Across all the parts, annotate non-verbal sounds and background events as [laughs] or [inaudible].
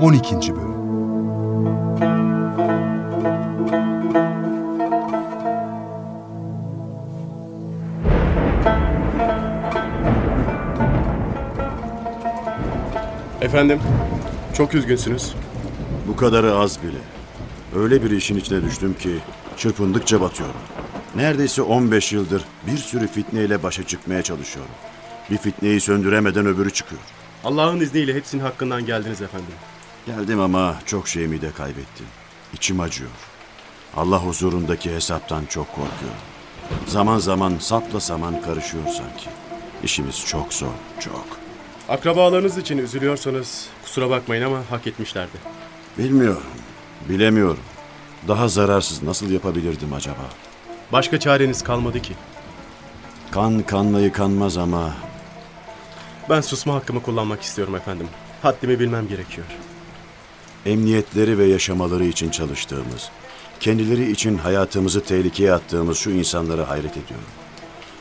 12. Bölüm Efendim, çok üzgünsünüz. Bu kadarı az bile. Öyle bir işin içine düştüm ki çırpındıkça batıyorum. Neredeyse 15 yıldır bir sürü fitneyle başa çıkmaya çalışıyorum. Bir fitneyi söndüremeden öbürü çıkıyor. Allah'ın izniyle hepsinin hakkından geldiniz efendim. Geldim ama çok şeyimi de kaybettim. İçim acıyor. Allah huzurundaki hesaptan çok korkuyorum. Zaman zaman sapla saman karışıyor sanki. İşimiz çok zor, çok. Akrabalarınız için üzülüyorsanız kusura bakmayın ama hak etmişlerdi. Bilmiyorum, bilemiyorum. Daha zararsız nasıl yapabilirdim acaba? Başka çareniz kalmadı ki. Kan kanla yıkanmaz ama Ben susma hakkımı kullanmak istiyorum efendim. Haddimi bilmem gerekiyor. Emniyetleri ve yaşamaları için çalıştığımız, kendileri için hayatımızı tehlikeye attığımız şu insanlara hayret ediyorum.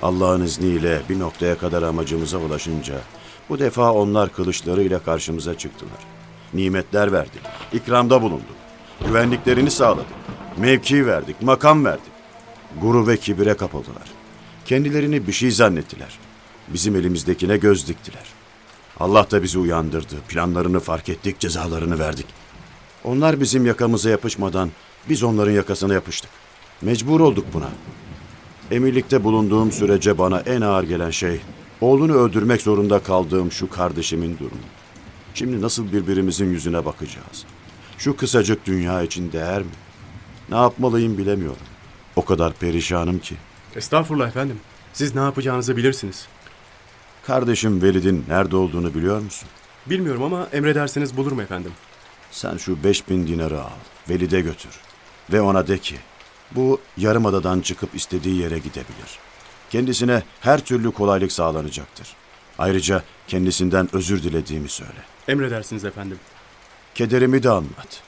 Allah'ın izniyle bir noktaya kadar amacımıza ulaşınca bu defa onlar kılıçlarıyla karşımıza çıktılar. Nimetler verdik, ikramda bulunduk, güvenliklerini sağladık, mevki verdik, makam verdik. Gurur ve kibire kapıldılar. Kendilerini bir şey zannettiler. Bizim elimizdekine göz diktiler. Allah da bizi uyandırdı. Planlarını fark ettik, cezalarını verdik. Onlar bizim yakamıza yapışmadan biz onların yakasına yapıştık. Mecbur olduk buna. Emirlikte bulunduğum sürece bana en ağır gelen şey oğlunu öldürmek zorunda kaldığım şu kardeşimin durumu. Şimdi nasıl birbirimizin yüzüne bakacağız? Şu kısacık dünya için değer mi? Ne yapmalıyım bilemiyorum. O kadar perişanım ki. Estağfurullah efendim. Siz ne yapacağınızı bilirsiniz. Kardeşim Velid'in nerede olduğunu biliyor musun? Bilmiyorum ama emrederseniz bulurum efendim. Sen şu 5000 dinarı al, Velid'e götür. Ve ona de ki, bu yarımadadan çıkıp istediği yere gidebilir. Kendisine her türlü kolaylık sağlanacaktır. Ayrıca kendisinden özür dilediğimi söyle. Emredersiniz efendim. Kederimi de anlat.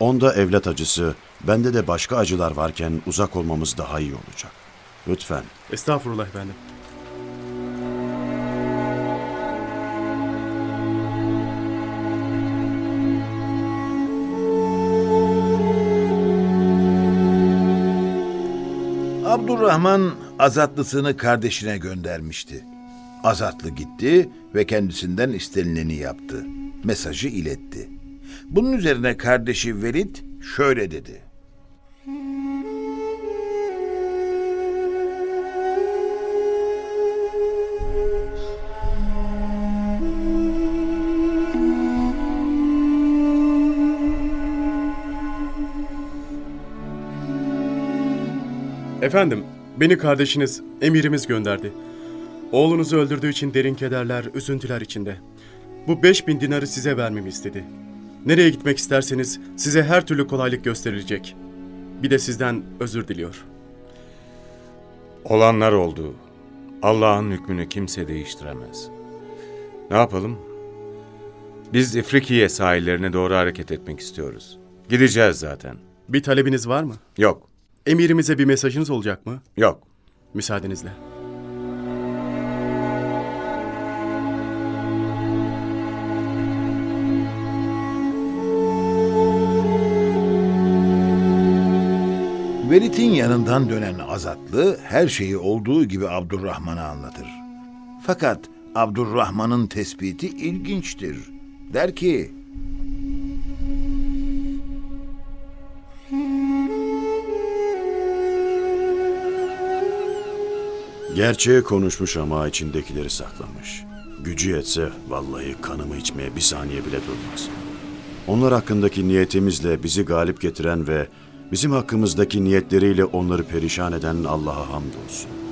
Onda evlat acısı, bende de başka acılar varken uzak olmamız daha iyi olacak. Lütfen. Estağfurullah efendim. Abdurrahman azatlısını kardeşine göndermişti. Azatlı gitti ve kendisinden istenileni yaptı. Mesajı iletti. Bunun üzerine kardeşi Velid şöyle dedi. Efendim, beni kardeşiniz, emirimiz gönderdi. Oğlunuzu öldürdüğü için derin kederler, üzüntüler içinde. Bu 5000 dinarı size vermemi istedi. Nereye gitmek isterseniz size her türlü kolaylık gösterilecek. Bir de sizden özür diliyor. Olanlar oldu. Allah'ın hükmünü kimse değiştiremez. Ne yapalım? Biz İfrikiye sahillerine doğru hareket etmek istiyoruz. Gideceğiz zaten. Bir talebiniz var mı? Yok, Emirimize bir mesajınız olacak mı? yok. Müsaadenizle. Velid'in yanından dönen Azatlı her şeyi olduğu gibi Abdurrahman'a anlatır. Fakat Abdurrahman'ın tespiti ilginçtir. Der ki, Gerçeği konuşmuş ama içindekileri saklamış. Gücü yetse vallahi kanımı içmeye bir saniye bile durmaz. Onlar hakkındaki niyetimizle bizi galip getiren ve bizim hakkımızdaki niyetleriyle onları perişan eden Allah'a hamdolsun.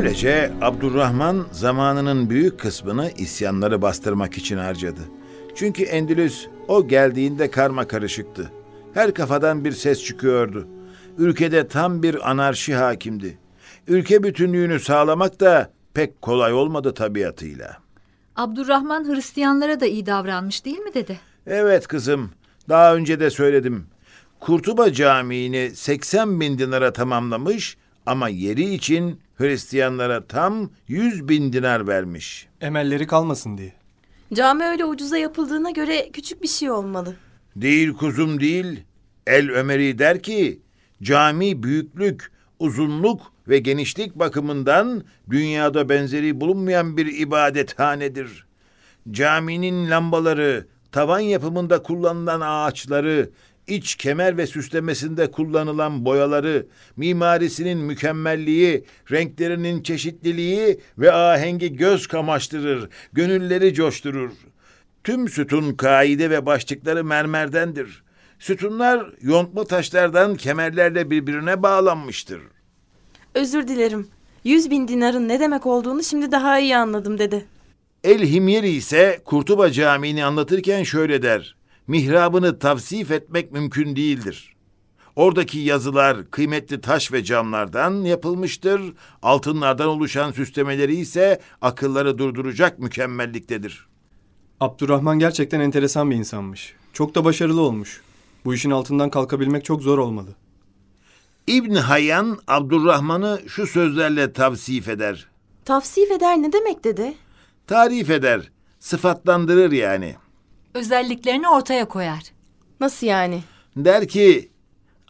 Böylece Abdurrahman zamanının büyük kısmını isyanları bastırmak için harcadı. Çünkü Endülüs o geldiğinde karma karışıktı. Her kafadan bir ses çıkıyordu. Ülkede tam bir anarşi hakimdi. Ülke bütünlüğünü sağlamak da pek kolay olmadı tabiatıyla. Abdurrahman Hristiyanlara da iyi davranmış değil mi dede? Evet kızım, daha önce de söyledim. Kurtuba Camii'ni 80 bin dinara tamamlamış ama yeri için Hristiyanlara tam 100 bin dinar vermiş. Emelleri kalmasın diye. Cami öyle ucuza yapıldığına göre küçük bir şey olmalı. Değil kuzum değil. El Ömeri der ki, cami büyüklük, uzunluk ve genişlik bakımından dünyada benzeri bulunmayan bir ibadethanedir. Caminin lambaları, tavan yapımında kullanılan ağaçları, iç kemer ve süslemesinde kullanılan boyaları, mimarisinin mükemmelliği, renklerinin çeşitliliği ve ahengi göz kamaştırır, gönülleri coşturur. Tüm sütun kaide ve başlıkları mermerdendir. Sütunlar yontma taşlardan kemerlerle birbirine bağlanmıştır. Özür dilerim. Yüz bin dinarın ne demek olduğunu şimdi daha iyi anladım dedi. El Himyeri ise Kurtuba Camii'ni anlatırken şöyle der. Mihrabını tavsif etmek mümkün değildir. Oradaki yazılar kıymetli taş ve camlardan yapılmıştır. Altınlardan oluşan süslemeleri ise akılları durduracak mükemmelliktedir. Abdurrahman gerçekten enteresan bir insanmış. Çok da başarılı olmuş. Bu işin altından kalkabilmek çok zor olmalı. İbn Hayyan Abdurrahman'ı şu sözlerle tavsif eder. Tavsif eder ne demek dedi? Tarif eder, sıfatlandırır yani. Özelliklerini ortaya koyar. Nasıl yani? Der ki,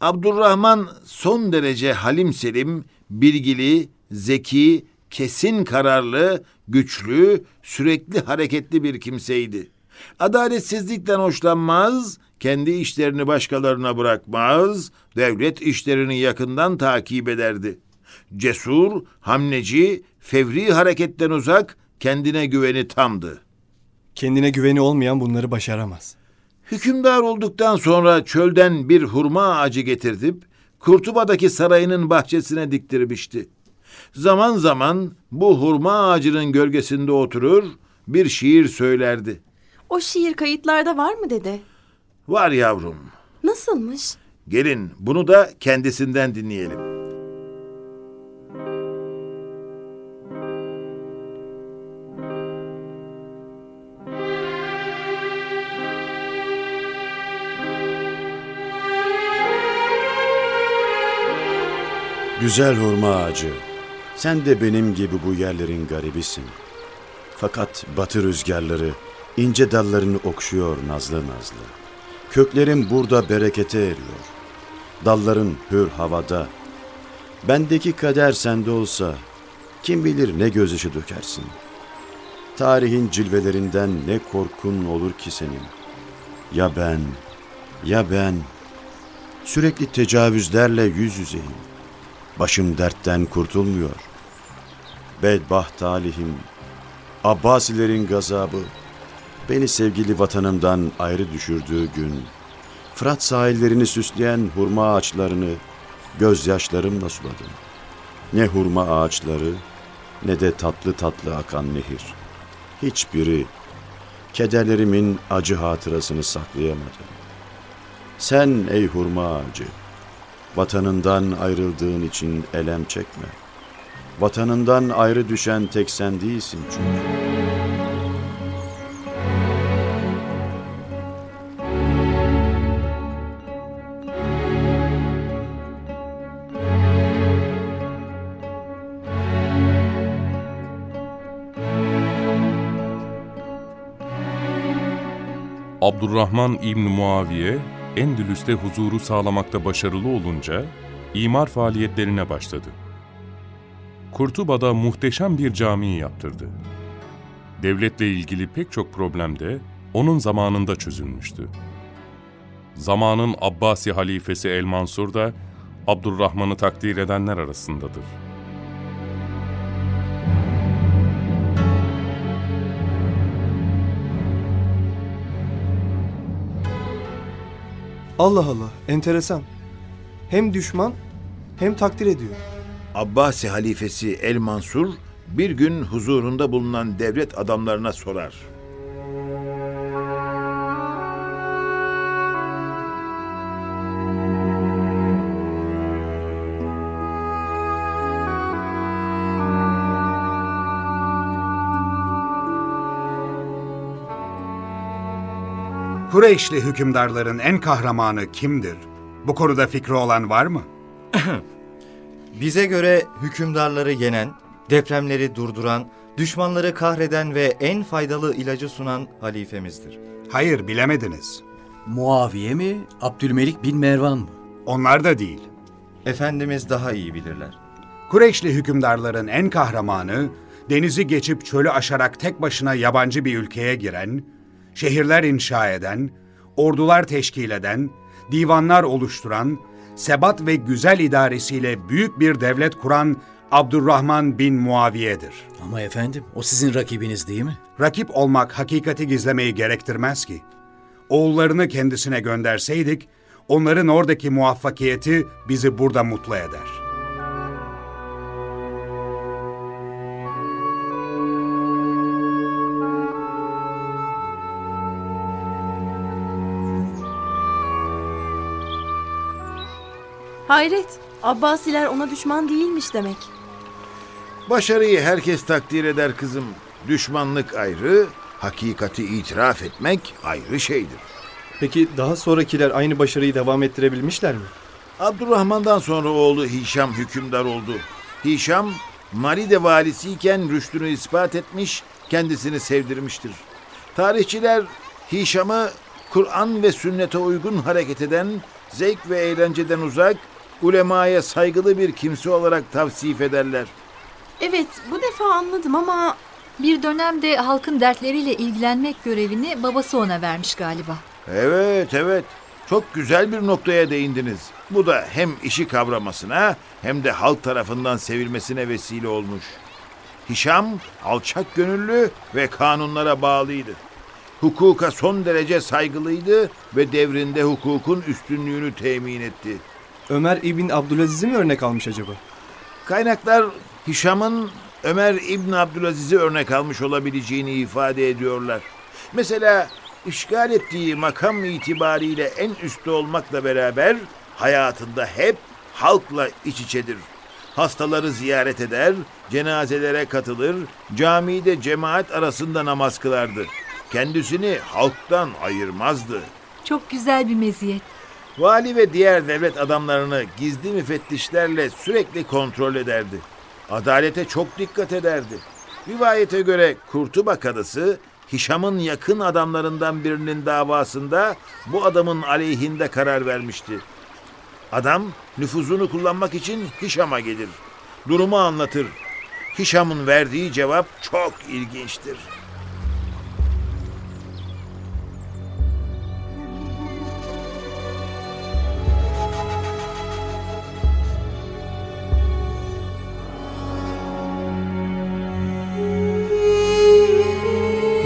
Abdurrahman son derece halim selim, bilgili, zeki, kesin kararlı, güçlü, sürekli hareketli bir kimseydi. Adaletsizlikten hoşlanmaz, kendi işlerini başkalarına bırakmaz, devlet işlerini yakından takip ederdi. Cesur, hamleci, fevri hareketten uzak, kendine güveni tamdı. Kendine güveni olmayan bunları başaramaz. Hükümdar olduktan sonra çölden bir hurma ağacı getirtip Kurtuba'daki sarayının bahçesine diktirmişti. Zaman zaman bu hurma ağacının gölgesinde oturur, bir şiir söylerdi. O şiir kayıtlarda var mı dedi? Var yavrum. Nasılmış? Gelin bunu da kendisinden dinleyelim. Güzel hurma ağacı, sen de benim gibi bu yerlerin garibisin. Fakat batı rüzgarları ince dallarını okşuyor nazlı nazlı. Köklerin burada berekete eriyor. Dalların hür havada. Bendeki kader sende olsa kim bilir ne gözyaşı dökersin. Tarihin cilvelerinden ne korkun olur ki senin. Ya ben, ya ben. Sürekli tecavüzlerle yüz yüzeyim. Başım dertten kurtulmuyor. Bedbaht talihim, Abbasilerin gazabı, beni sevgili vatanımdan ayrı düşürdüğü gün, Fırat sahillerini süsleyen hurma ağaçlarını gözyaşlarımla suladım. Ne hurma ağaçları, ne de tatlı tatlı akan nehir. Hiçbiri kederlerimin acı hatırasını saklayamadı. Sen ey hurma ağacı, Vatanından ayrıldığın için elem çekme. Vatanından ayrı düşen tek sen değilsin çünkü. Abdurrahman İbn Muaviye, Endülüs'te huzuru sağlamakta başarılı olunca imar faaliyetlerine başladı. Kurtuba'da muhteşem bir cami yaptırdı. Devletle ilgili pek çok problem de onun zamanında çözülmüştü. Zamanın Abbasi halifesi El Mansur da Abdurrahman'ı takdir edenler arasındadır. Allah Allah, enteresan. Hem düşman hem takdir ediyor. Abbasi halifesi El Mansur bir gün huzurunda bulunan devlet adamlarına sorar. Kureyşli hükümdarların en kahramanı kimdir? Bu konuda fikri olan var mı? [clears throat] Bize göre hükümdarları yenen, depremleri durduran, düşmanları kahreden ve en faydalı ilacı sunan halifemizdir. Hayır, bilemediniz. Muaviye mi, Abdülmelik bin Mervan mı? Onlar da değil. Efendimiz daha iyi bilirler. Kureyşli hükümdarların en kahramanı, denizi geçip çölü aşarak tek başına yabancı bir ülkeye giren, şehirler inşa eden, ordular teşkil eden, divanlar oluşturan, sebat ve güzel idaresiyle büyük bir devlet kuran Abdurrahman bin Muaviye'dir. Ama efendim, o sizin rakibiniz değil mi? Rakip olmak hakikati gizlemeyi gerektirmez ki. Oğullarını kendisine gönderseydik, onların oradaki muvaffakiyeti bizi burada mutlu eder. Hayret, Abbasiler ona düşman değilmiş demek. Başarıyı herkes takdir eder kızım. Düşmanlık ayrı, hakikati itiraf etmek ayrı şeydir. Peki daha sonrakiler aynı başarıyı devam ettirebilmişler mi? Abdurrahman'dan sonra oğlu Hişam hükümdar oldu. Hişam, Maride valisiyken rüştünü ispat etmiş, kendisini sevdirmiştir. Tarihçiler Hişam'ı Kur'an ve sünnete uygun hareket eden, zevk ve eğlenceden uzak, ulemaya saygılı bir kimse olarak tavsif ederler. Evet, bu defa anladım ama Bir dönemde halkın dertleriyle ilgilenmek görevini babası ona vermiş galiba. Evet, evet. Çok güzel bir noktaya değindiniz. Bu da hem işi kavramasına hem de halk tarafından sevilmesine vesile olmuş. Hişam alçak gönüllü ve kanunlara bağlıydı. Hukuka son derece saygılıydı ve devrinde hukukun üstünlüğünü temin etti. Ömer İbn Abdülaziz'i mi örnek almış acaba? Kaynaklar Hişam'ın Ömer İbn Abdülaziz'i örnek almış olabileceğini ifade ediyorlar. Mesela işgal ettiği makam itibariyle en üstte olmakla beraber hayatında hep halkla iç içedir. Hastaları ziyaret eder, cenazelere katılır, camide cemaat arasında namaz kılardı. Kendisini halktan ayırmazdı. Çok güzel bir meziyet. Vali ve diğer devlet adamlarını gizli müfettişlerle sürekli kontrol ederdi. Adalete çok dikkat ederdi. Rivayete göre Kurtuba kadısı Hişam'ın yakın adamlarından birinin davasında bu adamın aleyhinde karar vermişti. Adam nüfuzunu kullanmak için Hişam'a gelir. Durumu anlatır. Hişam'ın verdiği cevap çok ilginçtir.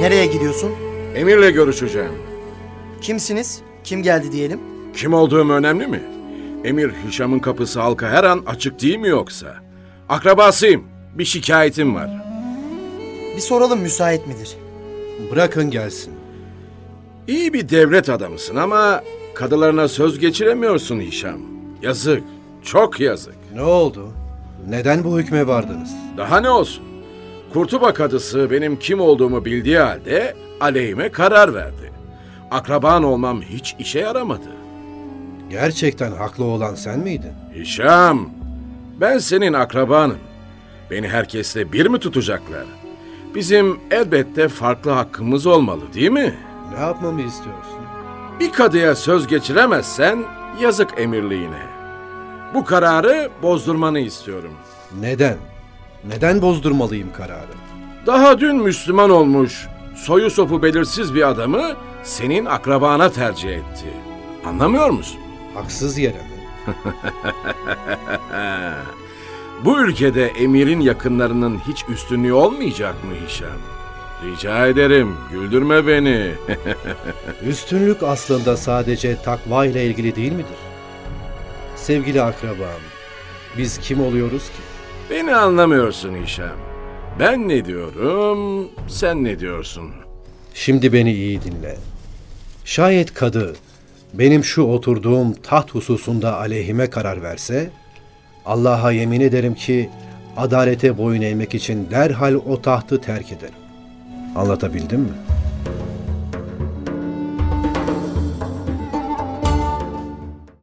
Nereye gidiyorsun? Emir'le görüşeceğim. Kimsiniz? Kim geldi diyelim? Kim olduğum önemli mi? Emir Hişam'ın kapısı halka her an açık değil mi yoksa? Akrabasıyım. Bir şikayetim var. Bir soralım müsait midir? Bırakın gelsin. İyi bir devlet adamısın ama kadılarına söz geçiremiyorsun Hişam. Yazık. Çok yazık. Ne oldu? Neden bu hükme vardınız? Daha ne olsun? Kurtuba kadısı benim kim olduğumu bildiği halde aleyhime karar verdi. Akraban olmam hiç işe yaramadı. Gerçekten haklı olan sen miydin? Hişam, ben senin akrabanım. Beni herkesle bir mi tutacaklar? Bizim elbette farklı hakkımız olmalı değil mi? Ne yapmamı istiyorsun? Bir kadıya söz geçiremezsen yazık emirliğine. Bu kararı bozdurmanı istiyorum. Neden? Neden bozdurmalıyım kararı? Daha dün Müslüman olmuş, soyu sopu belirsiz bir adamı senin akrabana tercih etti. Anlamıyor musun? Haksız yere mi? [laughs] Bu ülkede emirin yakınlarının hiç üstünlüğü olmayacak mı Hişam? Rica ederim, güldürme beni. [laughs] Üstünlük aslında sadece takva ile ilgili değil midir? Sevgili akrabam, biz kim oluyoruz ki? Beni anlamıyorsun Hişam. Ben ne diyorum, sen ne diyorsun? Şimdi beni iyi dinle. Şayet kadı benim şu oturduğum taht hususunda aleyhime karar verse, Allah'a yemin ederim ki adalete boyun eğmek için derhal o tahtı terk ederim. Anlatabildim mi?